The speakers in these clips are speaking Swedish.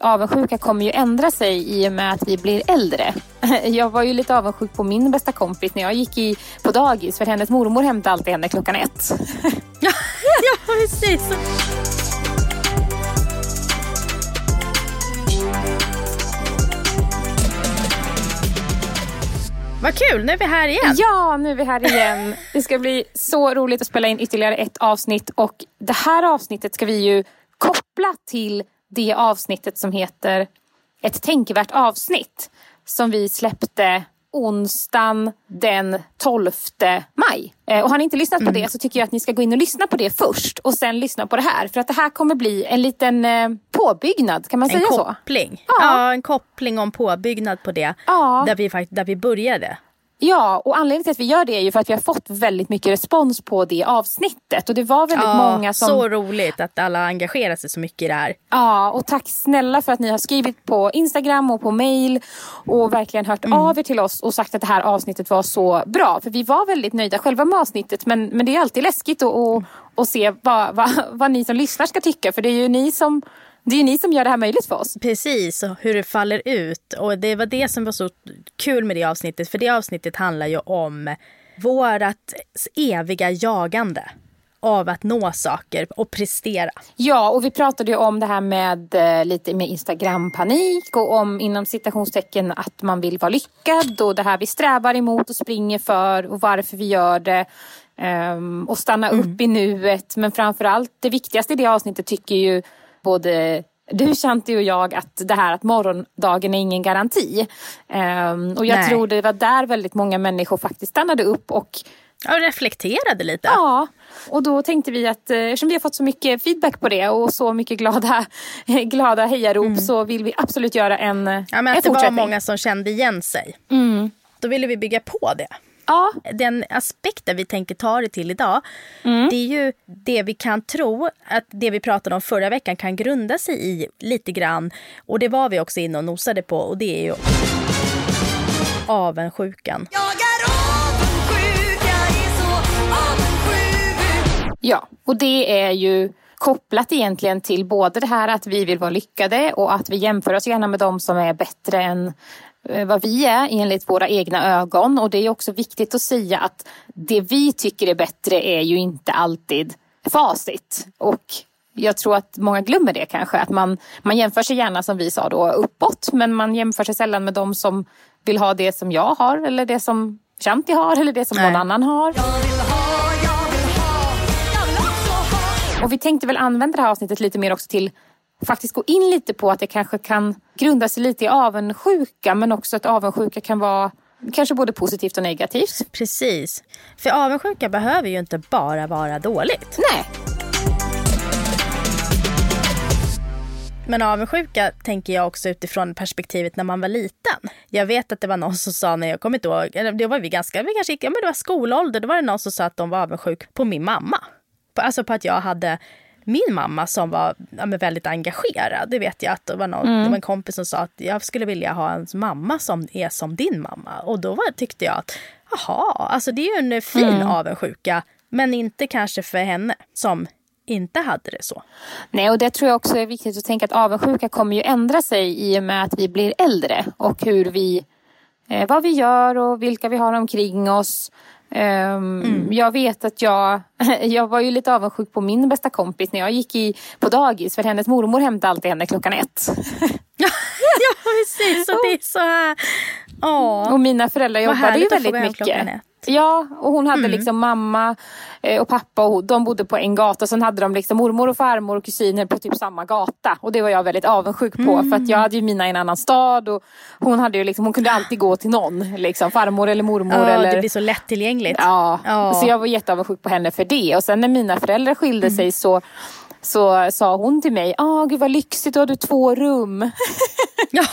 avundsjuka kommer ju ändra sig i och med att vi blir äldre. Jag var ju lite avundsjuk på min bästa kompis när jag gick i, på dagis för hennes mormor hämtade alltid henne klockan ett. ja, ja, precis. Vad kul, nu är vi här igen. Ja, nu är vi här igen. Det ska bli så roligt att spela in ytterligare ett avsnitt och det här avsnittet ska vi ju koppla till det avsnittet som heter Ett tänkvärt avsnitt som vi släppte onsdagen den 12 maj. Eh, och har ni inte lyssnat på mm. det så tycker jag att ni ska gå in och lyssna på det först och sen lyssna på det här. För att det här kommer bli en liten eh, påbyggnad, kan man en säga så? En koppling. Ja. ja. en koppling en påbyggnad på det. Ja. Där, vi, där vi började. Ja, och anledningen till att vi gör det är ju för att vi har fått väldigt mycket respons på det avsnittet. Och det var väldigt ja, många som... Så roligt att alla engagerar sig så mycket i det här. Ja, och tack snälla för att ni har skrivit på Instagram och på mail och verkligen hört mm. av er till oss och sagt att det här avsnittet var så bra. För vi var väldigt nöjda själva med avsnittet men, men det är alltid läskigt att, att, att se vad, vad, vad ni som lyssnar ska tycka. För det är ju ni som det är ju ni som gör det här möjligt för oss. Precis, och hur det faller ut. Och det var det som var så kul med det avsnittet. För det avsnittet handlar ju om vårt eviga jagande av att nå saker och prestera. Ja, och vi pratade ju om det här med eh, lite med Instagram-panik och om inom citationstecken att man vill vara lyckad och det här vi strävar emot och springer för och varför vi gör det. Um, och stanna mm. upp i nuet. Men framför allt det viktigaste i det avsnittet tycker ju både du Shanti och jag att det här att morgondagen är ingen garanti. Um, och jag Nej. tror det var där väldigt många människor faktiskt stannade upp och Ja, reflekterade lite. Ja, och då tänkte vi att eh, eftersom vi har fått så mycket feedback på det och så mycket glada, glada hejarop mm. så vill vi absolut göra en, ja, men en att Det var många som kände igen sig. Mm. Då ville vi bygga på det. Ja. Den aspekten vi tänker ta det till idag, mm. det är ju det vi kan tro att det vi pratade om förra veckan kan grunda sig i lite grann. Och det var vi också inne och nosade på och det är ju avundsjukan. Jag är avundsjuk, jag är så avundsjuk. Ja, och det är ju kopplat egentligen till både det här att vi vill vara lyckade och att vi jämför oss gärna med de som är bättre än vad vi är enligt våra egna ögon. Och det är också viktigt att säga att det vi tycker är bättre är ju inte alltid facit. Och jag tror att många glömmer det kanske. Att man, man jämför sig gärna som vi sa då uppåt. Men man jämför sig sällan med de som vill ha det som jag har. Eller det som Shanti har. Eller det som Nej. någon annan har. Och vi tänkte väl använda det här avsnittet lite mer också till faktiskt gå in lite på att det kanske kan grunda sig lite i avundsjuka men också att avundsjuka kan vara kanske både positivt och negativt. Precis. För avundsjuka behöver ju inte bara vara dåligt. Nej. Men avundsjuka tänker jag också utifrån perspektivet när man var liten. Jag vet att det var någon som sa när jag kommer inte ihåg, eller det var vi ganska, vi kanske gick, ja men det var skolålder, då var det någon som sa att de var avundsjuk på min mamma. Alltså på att jag hade min mamma som var ja, väldigt engagerad. Det vet jag att det var, någon, mm. det var en kompis som sa att jag skulle vilja ha en mamma som är som din mamma. Och då var, tyckte jag att jaha, alltså det är ju en fin mm. avundsjuka. Men inte kanske för henne som inte hade det så. Nej, och det tror jag också är viktigt att tänka att avundsjuka kommer ju ändra sig i och med att vi blir äldre och hur vi, eh, vad vi gör och vilka vi har omkring oss. Um, mm. Jag vet att jag, jag var ju lite avundsjuk på min bästa kompis när jag gick i, på dagis för hennes mormor hämtade alltid henne klockan ett. ja, precis, och det är så här. Åh. Och mina föräldrar jobbade ju väldigt mycket. Ja, och hon hade mm. liksom mamma eh, och pappa och de bodde på en gata. Sen hade de liksom mormor och farmor och kusiner på typ samma gata. Och det var jag väldigt avundsjuk på. Mm. För att jag hade ju mina i en annan stad. Och hon, hade ju liksom, hon kunde alltid gå till någon. Liksom, farmor eller mormor. Ja, eller... Det blir så lättillgängligt. Ja, ja. så jag var jätteavundsjuk på henne för det. Och sen när mina föräldrar skilde mm. sig så så sa hon till mig, ah, gud vad lyxigt, då har du två rum. ja,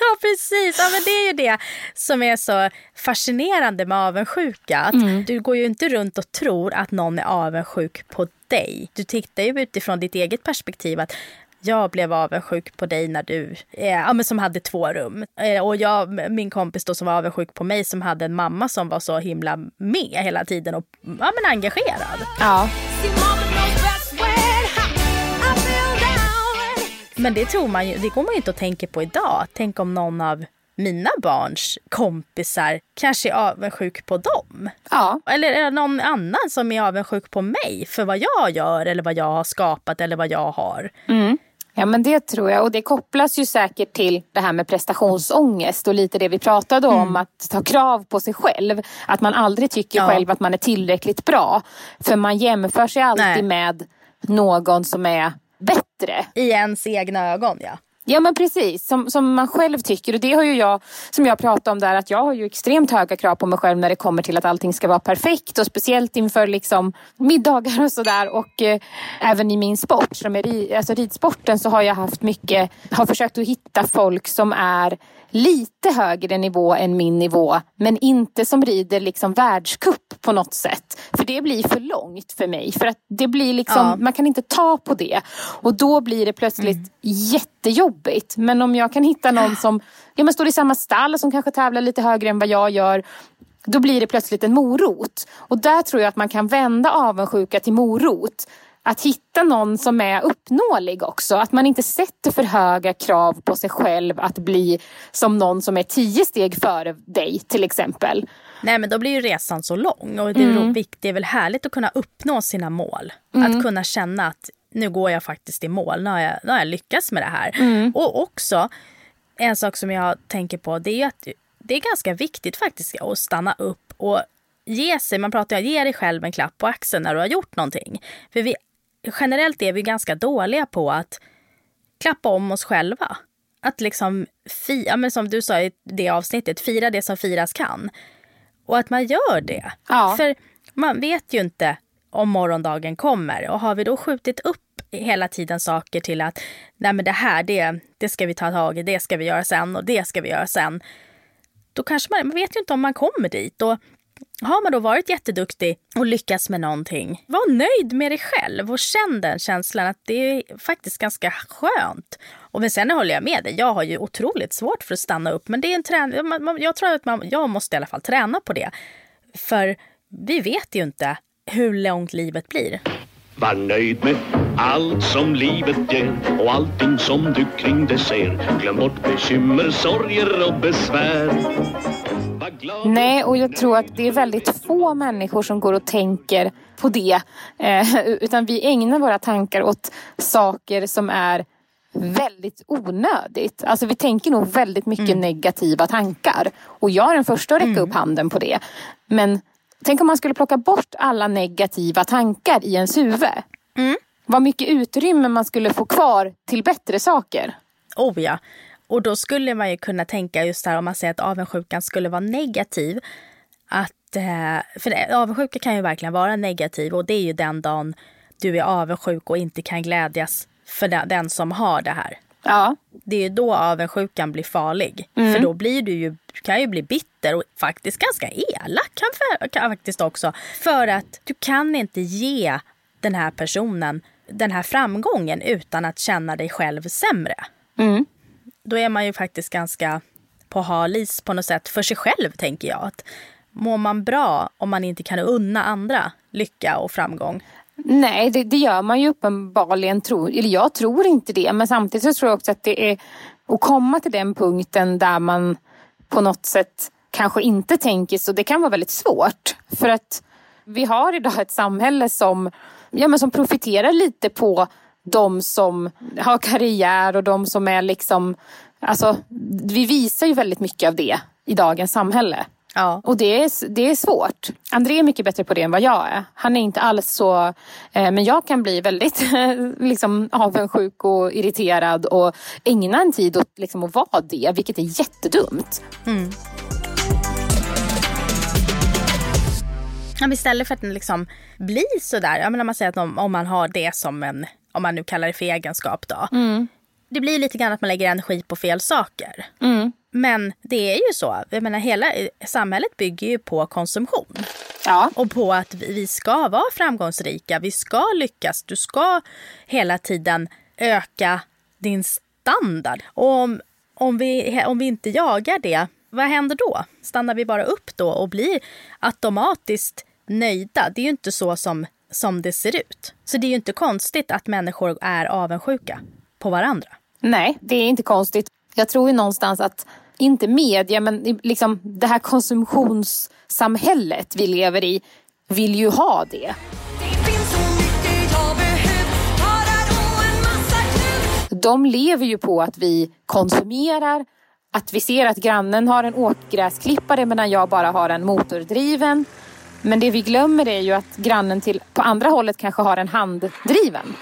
ja, precis. Ja, men det är ju det som är så fascinerande med avundsjuka. Att mm. Du går ju inte runt och tror att någon är avundsjuk på dig. Du tittar ju utifrån ditt eget perspektiv. att jag blev avundsjuk på dig när du, eh, ja, men som hade två rum. Eh, och jag, min kompis då som var avundsjuk på mig som hade en mamma som var så himla med hela tiden och ja, men engagerad. Ja. Men det tror man ju, det går man ju inte att tänka på idag. Tänk om någon av mina barns kompisar kanske är avundsjuk på dem. Ja. Eller är det någon annan som är avundsjuk på mig för vad jag gör eller vad jag har skapat eller vad jag har. Mm. Ja men det tror jag och det kopplas ju säkert till det här med prestationsångest och lite det vi pratade om mm. att ta krav på sig själv. Att man aldrig tycker ja. själv att man är tillräckligt bra. För man jämför sig alltid Nej. med någon som är bättre. I ens egna ögon ja. Ja men precis, som, som man själv tycker. Och det har ju jag, som jag pratade om där, att jag har ju extremt höga krav på mig själv när det kommer till att allting ska vara perfekt. Och speciellt inför liksom middagar och sådär. Och eh, även i min sport, som är alltså ridsporten, så har jag haft mycket, har försökt att hitta folk som är lite högre nivå än min nivå men inte som rider liksom världskupp på något sätt. För det blir för långt för mig. För att det blir liksom, ja. man kan inte ta på det. Och då blir det plötsligt mm. jättejobbigt. Men om jag kan hitta någon som ja, men står i samma stall som kanske tävlar lite högre än vad jag gör då blir det plötsligt en morot. Och där tror jag att man kan vända avundsjuka till morot att hitta någon som är uppnåelig också. Att man inte sätter för höga krav på sig själv att bli som någon som är tio steg före dig till exempel. Nej men då blir ju resan så lång och det är, mm. viktigt, det är väl härligt att kunna uppnå sina mål. Mm. Att kunna känna att nu går jag faktiskt i mål, nu har jag, nu har jag lyckats med det här. Mm. Och också en sak som jag tänker på det är att det är ganska viktigt faktiskt att stanna upp och ge sig, man pratar om att ge dig själv en klapp på axeln när du har gjort någonting. För vi generellt är vi ganska dåliga på att klappa om oss själva. Att liksom, fira, men som du sa i det avsnittet, fira det som firas kan. Och att man gör det. Ja. För man vet ju inte om morgondagen kommer. Och har vi då skjutit upp hela tiden saker till att nej men det här, det, det ska vi ta tag i, det ska vi göra sen och det ska vi göra sen. Då kanske man, man vet ju inte om man kommer dit. Och har man då varit jätteduktig och lyckats med någonting, var nöjd med dig själv och känn den känslan att det är faktiskt ganska skönt. Och men sen håller jag med dig, jag har ju otroligt svårt för att stanna upp. Men det är en träning, jag tror att man, jag måste i alla fall träna på det. För vi vet ju inte hur långt livet blir. Var nöjd med allt som livet ger och allting som du kring det ser. Glöm bort bekymmer, sorger och besvär. Nej, och jag tror att det är väldigt få människor som går och tänker på det. Eh, utan vi ägnar våra tankar åt saker som är väldigt onödigt. Alltså vi tänker nog väldigt mycket mm. negativa tankar. Och jag är den första att räcka mm. upp handen på det. Men tänk om man skulle plocka bort alla negativa tankar i ens huvud. Mm. Vad mycket utrymme man skulle få kvar till bättre saker. Oh ja. Och då skulle man ju kunna tänka just där om man säger att avundsjukan skulle vara negativ. Att, eh, för det, avundsjuka kan ju verkligen vara negativ och det är ju den dagen du är avundsjuk och inte kan glädjas för den, den som har det här. Ja. Det är ju då avundsjukan blir farlig. Mm. För då blir du ju, kan ju bli bitter och faktiskt ganska elak kan, kan faktiskt också. För att du kan inte ge den här personen den här framgången utan att känna dig själv sämre. Mm då är man ju faktiskt ganska på hal is på något sätt för sig själv, tänker jag. Att mår man bra om man inte kan unna andra lycka och framgång? Nej, det, det, gör man ju uppenbarligen. Tror, eller jag tror inte det. Men samtidigt så tror jag också att det är att komma till den punkten där man på något sätt kanske inte tänker så. Det kan vara väldigt svårt. För att vi har idag ett samhälle som, ja, men som profiterar lite på de som har karriär och de som är liksom... Alltså, vi visar ju väldigt mycket av det i dagens samhälle. Ja. Och det är, det är svårt. André är mycket bättre på det än vad jag är. Han är inte alls så... Eh, men jag kan bli väldigt liksom, avundsjuk och irriterad och ägna en tid åt liksom, att vara det, vilket är jättedumt. Mm. istället för att liksom bli sådär, jag menar man säger att om, om man har det som en om man nu kallar det för egenskap då. Mm. Det blir lite grann att man lägger energi på fel saker. Mm. Men det är ju så, jag menar hela samhället bygger ju på konsumtion. Ja. Och på att vi ska vara framgångsrika, vi ska lyckas, du ska hela tiden öka din standard. Och om, om, vi, om vi inte jagar det, vad händer då? Stannar vi bara upp då och blir automatiskt nöjda? Det är ju inte så som som det ser ut. Så det är ju inte konstigt att människor är avundsjuka på varandra. Nej, det är inte konstigt. Jag tror ju någonstans att, inte media, men liksom det här konsumtionssamhället vi lever i vill ju ha det. De lever ju på att vi konsumerar, att vi ser att grannen har en åkgräsklippare medan jag bara har en motordriven. Men det vi glömmer är ju att grannen till, på andra hållet kanske har en handdriven.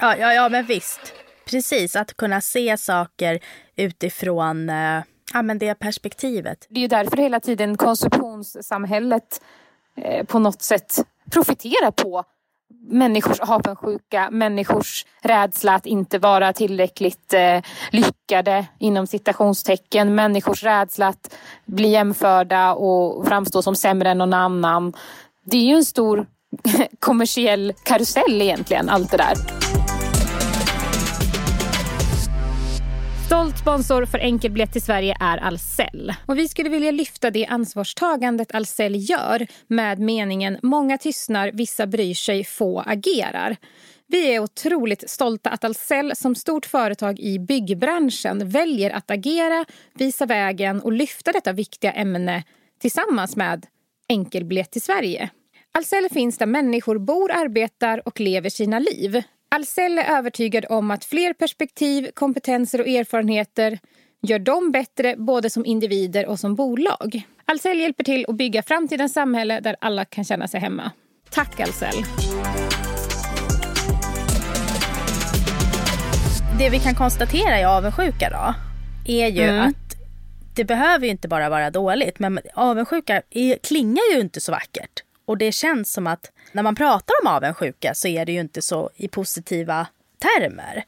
Ja, ja, ja men visst. Precis, att kunna se saker utifrån eh, ja, men det perspektivet. Det är ju därför hela tiden konsumtionssamhället eh, på något sätt profiterar på människors avundsjuka, människors rädsla att inte vara tillräckligt eh, lyckade inom citationstecken, människors rädsla att bli jämförda och framstå som sämre än någon annan. Det är ju en stor kommersiell karusell egentligen, allt det där. Stolt sponsor för enkelbiljett till Sverige är Ahlsell. Och vi skulle vilja lyfta det ansvarstagandet Ahlsell gör med meningen “Många tystnar, vissa bryr sig, få agerar”. Vi är otroligt stolta att Ahlsell som stort företag i byggbranschen väljer att agera, visa vägen och lyfta detta viktiga ämne tillsammans med enkelbiljett till Sverige. Ahlsell finns där människor bor, arbetar och lever sina liv. Ahlsell är övertygad om att fler perspektiv, kompetenser och erfarenheter gör dem bättre både som individer och som bolag. Ahlsell hjälper till att bygga framtidens samhälle där alla kan känna sig hemma. Tack Ahlsell! Det vi kan konstatera i avundsjuka då, är ju mm. att det behöver ju inte bara vara dåligt, men avundsjuka är, klingar ju inte så vackert. Och det känns som att när man pratar om avundsjuka så är det ju inte så i positiva termer.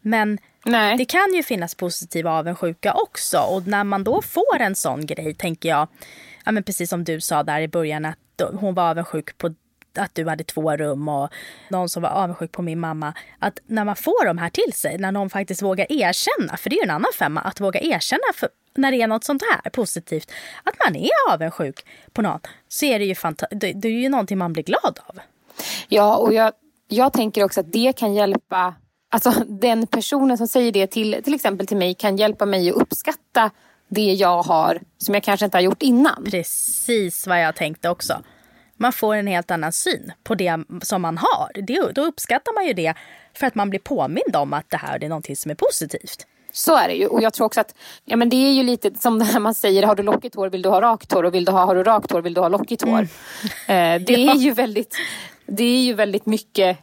Men Nej. det kan ju finnas positiva avundsjuka också. Och när man då får en sån grej, tänker jag, ja, men precis som du sa där i början, att hon var avundsjuk på att du hade två rum och någon som var avundsjuk på min mamma. Att när man får de här till sig, när någon faktiskt vågar erkänna, för det är ju en annan femma, att våga erkänna för, när det är något sånt här positivt, att man är avundsjuk på någon, så är det ju, det, det är ju någonting man blir glad av. Ja, och jag, jag tänker också att det kan hjälpa Alltså den personen som säger det till, till exempel till mig kan hjälpa mig att uppskatta det jag har som jag kanske inte har gjort innan. Precis vad jag tänkte också. Man får en helt annan syn på det som man har. Det, då uppskattar man ju det för att man blir påmind om att det här är någonting som är positivt. Så är det ju. Och jag tror också att ja, men det är ju lite som när man säger har du lockigt hår vill du ha rakt hår och vill du ha, har du rakt hår vill du ha lockigt hår. Mm. Eh, det, är ju väldigt, det är ju väldigt mycket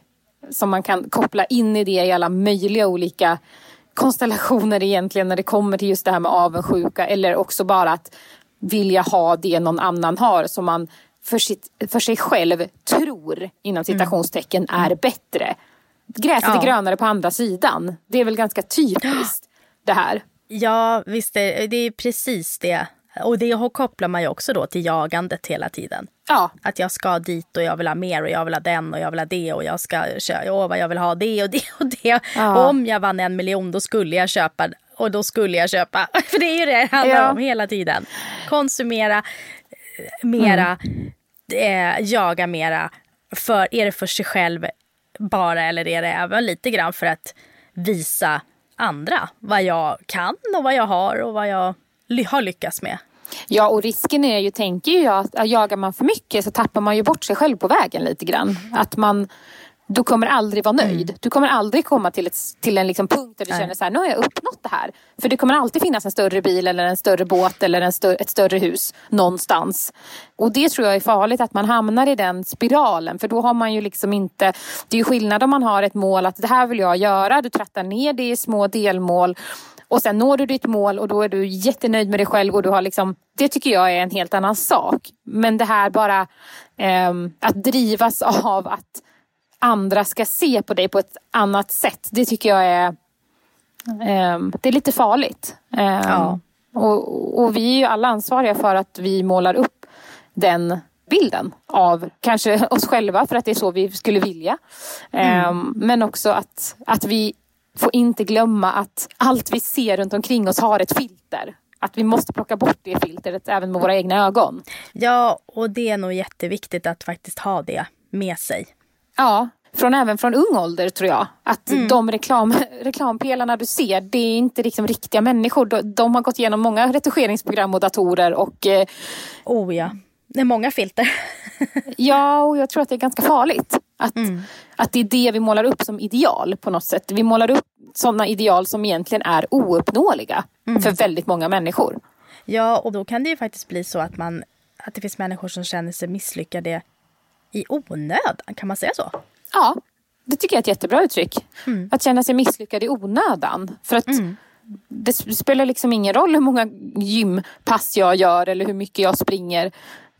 som man kan koppla in i det i alla möjliga olika konstellationer egentligen när det kommer till just det här med avundsjuka eller också bara att vilja ha det någon annan har som man för, sitt, för sig själv tror inom mm. citationstecken mm. är bättre. Gräset ja. är grönare på andra sidan. Det är väl ganska typiskt det här. Ja, visst är det är precis det. Och det kopplar man ju också då till jagandet hela tiden. Ja. Att jag ska dit och jag vill ha mer och jag vill ha den och jag vill ha det och jag ska köra, åh vad jag vill ha det och det och det. Ja. Om jag vann en miljon då skulle jag köpa och då skulle jag köpa. För det är ju det det handlar ja. om hela tiden. Konsumera eh, mera, mm. eh, jaga mera. För, är det för sig själv bara eller är det även lite grann för att visa andra vad jag kan och vad jag har och vad jag har lyckats med. Ja, och risken är ju, tänker jag, att jagar man för mycket så tappar man ju bort sig själv på vägen lite grann. Att man du kommer aldrig vara nöjd. Mm. Du kommer aldrig komma till, ett, till en liksom punkt där du Nej. känner så här, nu har jag uppnått det här. För det kommer alltid finnas en större bil eller en större båt eller en större, ett större hus någonstans. Och det tror jag är farligt att man hamnar i den spiralen. För då har man ju liksom inte, det är ju skillnad om man har ett mål att det här vill jag göra. Du trattar ner det i små delmål. Och sen når du ditt mål och då är du jättenöjd med dig själv och du har liksom, det tycker jag är en helt annan sak. Men det här bara eh, att drivas av att andra ska se på dig på ett annat sätt. Det tycker jag är, eh, det är lite farligt. Eh, ja. och, och vi är ju alla ansvariga för att vi målar upp den bilden av kanske oss själva för att det är så vi skulle vilja. Mm. Um, men också att, att vi får inte glömma att allt vi ser runt omkring oss har ett filter. Att vi måste plocka bort det filtret även med våra egna ögon. Ja, och det är nog jätteviktigt att faktiskt ha det med sig. Ja, från även från ung ålder tror jag. Att mm. de reklam, reklampelarna du ser, det är inte liksom riktiga människor. De, de har gått igenom många retuscheringsprogram och datorer och... Eh, oh ja, det är många filter. ja, och jag tror att det är ganska farligt. Att, mm. att det är det vi målar upp som ideal på något sätt. Vi målar upp sådana ideal som egentligen är ouppnåeliga mm. för väldigt många människor. Ja, och då kan det ju faktiskt bli så att, man, att det finns människor som känner sig misslyckade i onödan. Kan man säga så? Ja, det tycker jag är ett jättebra uttryck. Mm. Att känna sig misslyckad i onödan. För att mm. det spelar liksom ingen roll hur många gympass jag gör eller hur mycket jag springer.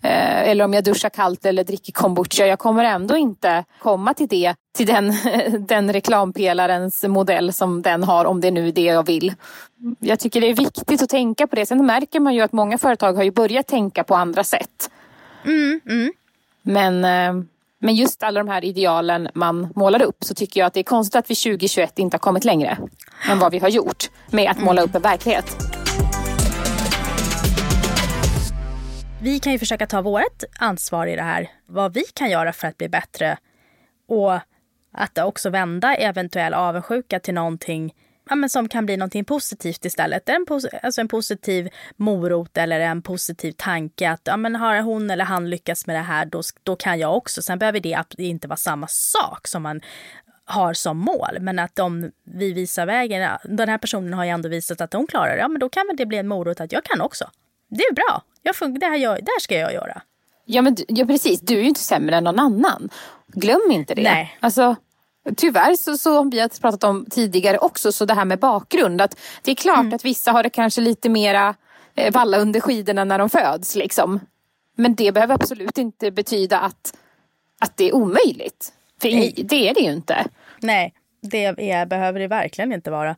Eh, eller om jag duschar kallt eller dricker kombucha. Jag kommer ändå inte komma till det, till den, den reklampelarens modell som den har om det nu är det jag vill. Jag tycker det är viktigt att tänka på det. Sen märker man ju att många företag har ju börjat tänka på andra sätt. Mm, mm. Men eh, men just alla de här idealen man målar upp så tycker jag att det är konstigt att vi 2021 inte har kommit längre än vad vi har gjort med att måla upp en verklighet. Vi kan ju försöka ta vårt ansvar i det här. Vad vi kan göra för att bli bättre. Och att också vända eventuell avundsjuka till någonting ja, men som kan bli någonting positivt istället. En, pos alltså en positiv morot eller en positiv tanke att ja, men har hon eller han lyckats med det här då, då kan jag också. Sen behöver det inte vara samma sak som man har som mål. Men att om vi visar vägen, den här personen har ju ändå visat att hon klarar det, ja men då kan väl det bli en morot att jag kan också. Det är bra, jag det, här, jag, det här ska jag göra. Ja men ja, precis, du är ju inte sämre än någon annan. Glöm inte det. Nej. Alltså, Tyvärr så, så har vi pratat om tidigare också, så det här med bakgrund. Att det är klart mm. att vissa har det kanske lite mera eh, valla under skidorna när de föds. Liksom. Men det behöver absolut inte betyda att, att det är omöjligt. För Nej. det är det ju inte. Nej, det är, behöver det verkligen inte vara.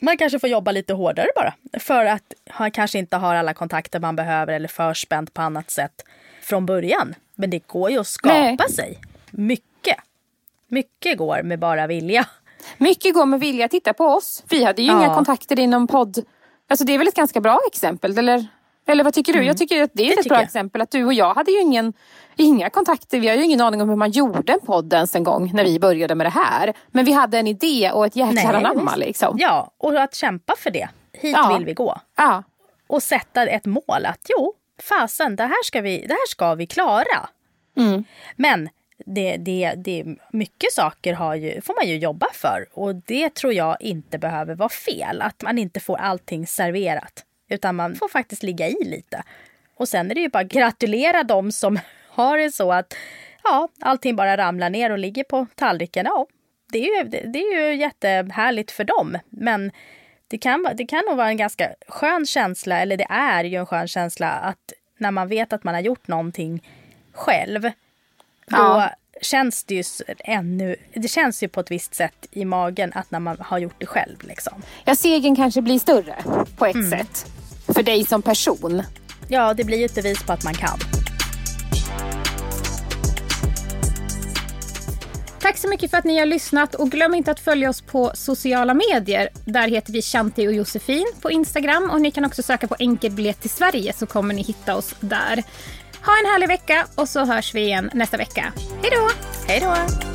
Man kanske får jobba lite hårdare bara. För att man kanske inte har alla kontakter man behöver eller förspänt på annat sätt från början. Men det går ju att skapa Nej. sig mycket mycket går med bara vilja. Mycket går med vilja. Titta på oss. Vi hade ju ja. inga kontakter inom podd. Alltså det är väl ett ganska bra exempel, eller? Eller vad tycker du? Mm. Jag tycker att det är det ett bra jag. exempel. Att du och jag hade ju ingen, inga kontakter. Vi har ju ingen aning om hur man gjorde en podd ens en gång när vi började med det här. Men vi hade en idé och ett jäkla anamma liksom. Ja, och att kämpa för det. Hit ja. vill vi gå. Ja. Och sätta ett mål att jo, fasen, det här ska vi, det här ska vi klara. Mm. Men det, det, det, mycket saker har ju, får man ju jobba för och det tror jag inte behöver vara fel. Att man inte får allting serverat. Utan man får faktiskt ligga i lite. Och sen är det ju bara att gratulera dem som har det så att ja, allting bara ramlar ner och ligger på tallriken. Ja, det är ju, det, det är ju jättehärligt för dem. Men det kan, det kan nog vara en ganska skön känsla, eller det är ju en skön känsla att när man vet att man har gjort någonting själv då ja. känns det ju ännu, det känns ju på ett visst sätt i magen att när man har gjort det själv. Liksom. Ja, segern kanske blir större på ett mm. sätt. För dig som person. Ja, det blir ju ett bevis på att man kan. Tack så mycket för att ni har lyssnat och glöm inte att följa oss på sociala medier. Där heter vi Shanti och Josefin på Instagram och ni kan också söka på enkelbiljett till Sverige så kommer ni hitta oss där. Ha en härlig vecka och så hörs vi igen nästa vecka. Hej då! Hej då!